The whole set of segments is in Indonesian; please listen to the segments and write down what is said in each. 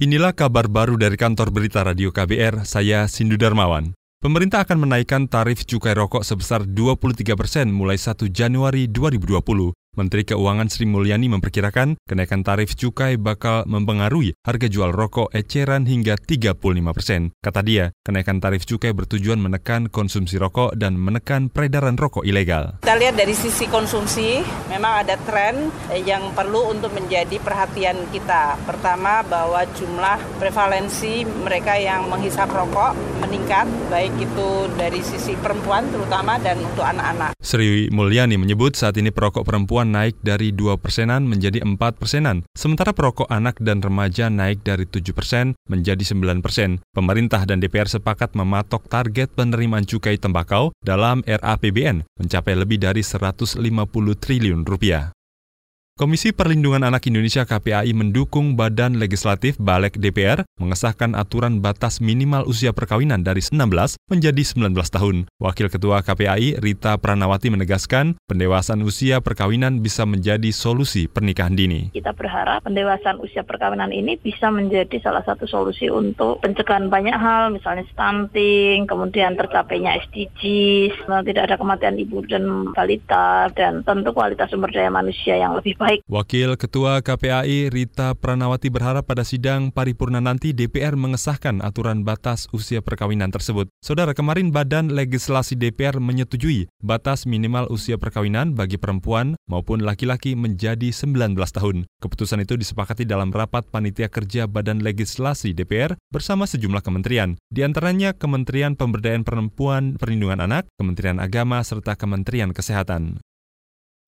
Inilah kabar baru dari kantor berita Radio KBR, saya Sindu Darmawan. Pemerintah akan menaikkan tarif cukai rokok sebesar 23 persen mulai 1 Januari 2020. Menteri Keuangan Sri Mulyani memperkirakan kenaikan tarif cukai bakal mempengaruhi harga jual rokok eceran hingga 35 persen. Kata dia, kenaikan tarif cukai bertujuan menekan konsumsi rokok dan menekan peredaran rokok ilegal. Kita lihat dari sisi konsumsi, memang ada tren yang perlu untuk menjadi perhatian kita. Pertama, bahwa jumlah prevalensi mereka yang menghisap rokok meningkat, baik itu dari sisi perempuan terutama dan untuk anak-anak. Sri Mulyani menyebut saat ini perokok perempuan perempuan naik dari 2 persenan menjadi 4 persenan, sementara perokok anak dan remaja naik dari 7 persen menjadi 9 persen. Pemerintah dan DPR sepakat mematok target penerimaan cukai tembakau dalam RAPBN mencapai lebih dari 150 triliun rupiah. Komisi Perlindungan Anak Indonesia KPAI mendukung Badan Legislatif Balek DPR mengesahkan aturan batas minimal usia perkawinan dari 19 menjadi 19 tahun. Wakil Ketua KPAI Rita Pranawati menegaskan pendewasaan usia perkawinan bisa menjadi solusi pernikahan dini. Kita berharap pendewasaan usia perkawinan ini bisa menjadi salah satu solusi untuk pencegahan banyak hal, misalnya stunting, kemudian tercapainya SDGs, tidak ada kematian ibu dan balita, dan tentu kualitas sumber daya manusia yang lebih baik baik. Wakil Ketua KPAI Rita Pranawati berharap pada sidang paripurna nanti DPR mengesahkan aturan batas usia perkawinan tersebut. Saudara, kemarin Badan Legislasi DPR menyetujui batas minimal usia perkawinan bagi perempuan maupun laki-laki menjadi 19 tahun. Keputusan itu disepakati dalam rapat panitia kerja Badan Legislasi DPR bersama sejumlah kementerian, di antaranya Kementerian Pemberdayaan Perempuan Perlindungan Anak, Kementerian Agama, serta Kementerian Kesehatan.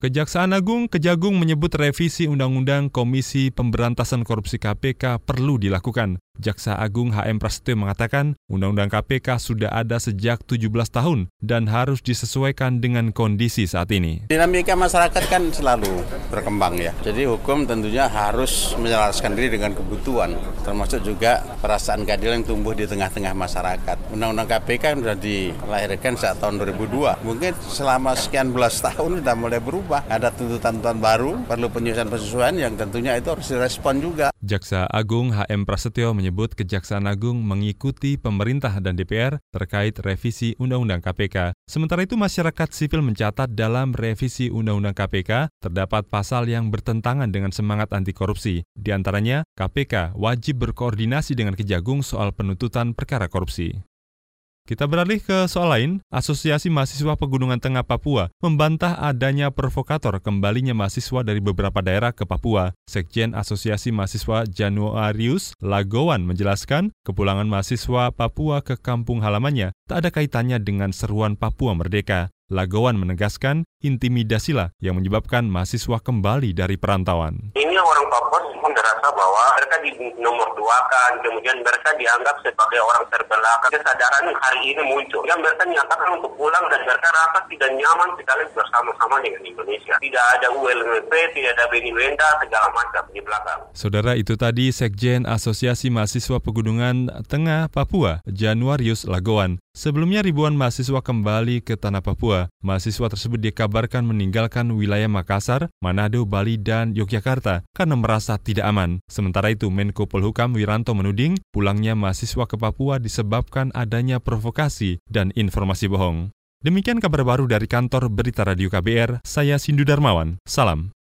Kejaksaan Agung Kejagung menyebut revisi Undang-Undang Komisi Pemberantasan Korupsi KPK perlu dilakukan. Jaksa Agung HM Prasetyo mengatakan Undang-Undang KPK sudah ada sejak 17 tahun dan harus disesuaikan dengan kondisi saat ini. Dinamika masyarakat kan selalu berkembang ya. Jadi hukum tentunya harus menyelaraskan diri dengan kebutuhan, termasuk juga perasaan keadilan yang tumbuh di tengah-tengah masyarakat. Undang-Undang KPK kan sudah dilahirkan saat tahun 2002. Mungkin selama sekian belas tahun sudah mulai berubah. Ada tuntutan-tuntutan baru, perlu penyesuaian-penyesuaian yang tentunya itu harus direspon juga. Jaksa Agung HM Prasetyo menyebut Kejaksaan Agung mengikuti pemerintah dan DPR terkait revisi Undang-Undang KPK. Sementara itu masyarakat sipil mencatat dalam revisi Undang-Undang KPK terdapat pasal yang bertentangan dengan semangat anti korupsi. Di antaranya, KPK wajib berkoordinasi dengan Kejagung soal penuntutan perkara korupsi. Kita beralih ke soal lain, Asosiasi Mahasiswa Pegunungan Tengah Papua membantah adanya provokator kembalinya mahasiswa dari beberapa daerah ke Papua. Sekjen Asosiasi Mahasiswa Januarius Lagowan menjelaskan kepulangan mahasiswa Papua ke kampung halamannya tak ada kaitannya dengan seruan Papua Merdeka. Lagowan menegaskan intimidasilah yang menyebabkan mahasiswa kembali dari perantauan. Ini orang Papua merasa bahwa mereka di nomor dua kan, kemudian mereka dianggap sebagai orang terbelakang. Kesadaran hari ini muncul. Yang mereka nyatakan untuk pulang dan mereka rasa tidak nyaman sekali bersama-sama dengan Indonesia. Tidak ada ULMP, tidak ada Beni Wenda, segala macam di belakang. Saudara itu tadi Sekjen Asosiasi Mahasiswa Pegunungan Tengah Papua, Januarius Lagoan. Sebelumnya ribuan mahasiswa kembali ke tanah Papua. Mahasiswa tersebut dikabarkan meninggalkan wilayah Makassar, Manado, Bali, dan Yogyakarta karena merasa tidak aman. Sementara itu, Menko Polhukam Wiranto menuding pulangnya mahasiswa ke Papua disebabkan adanya provokasi dan informasi bohong. Demikian kabar baru dari kantor Berita Radio KBR, saya Sindu Darmawan. Salam.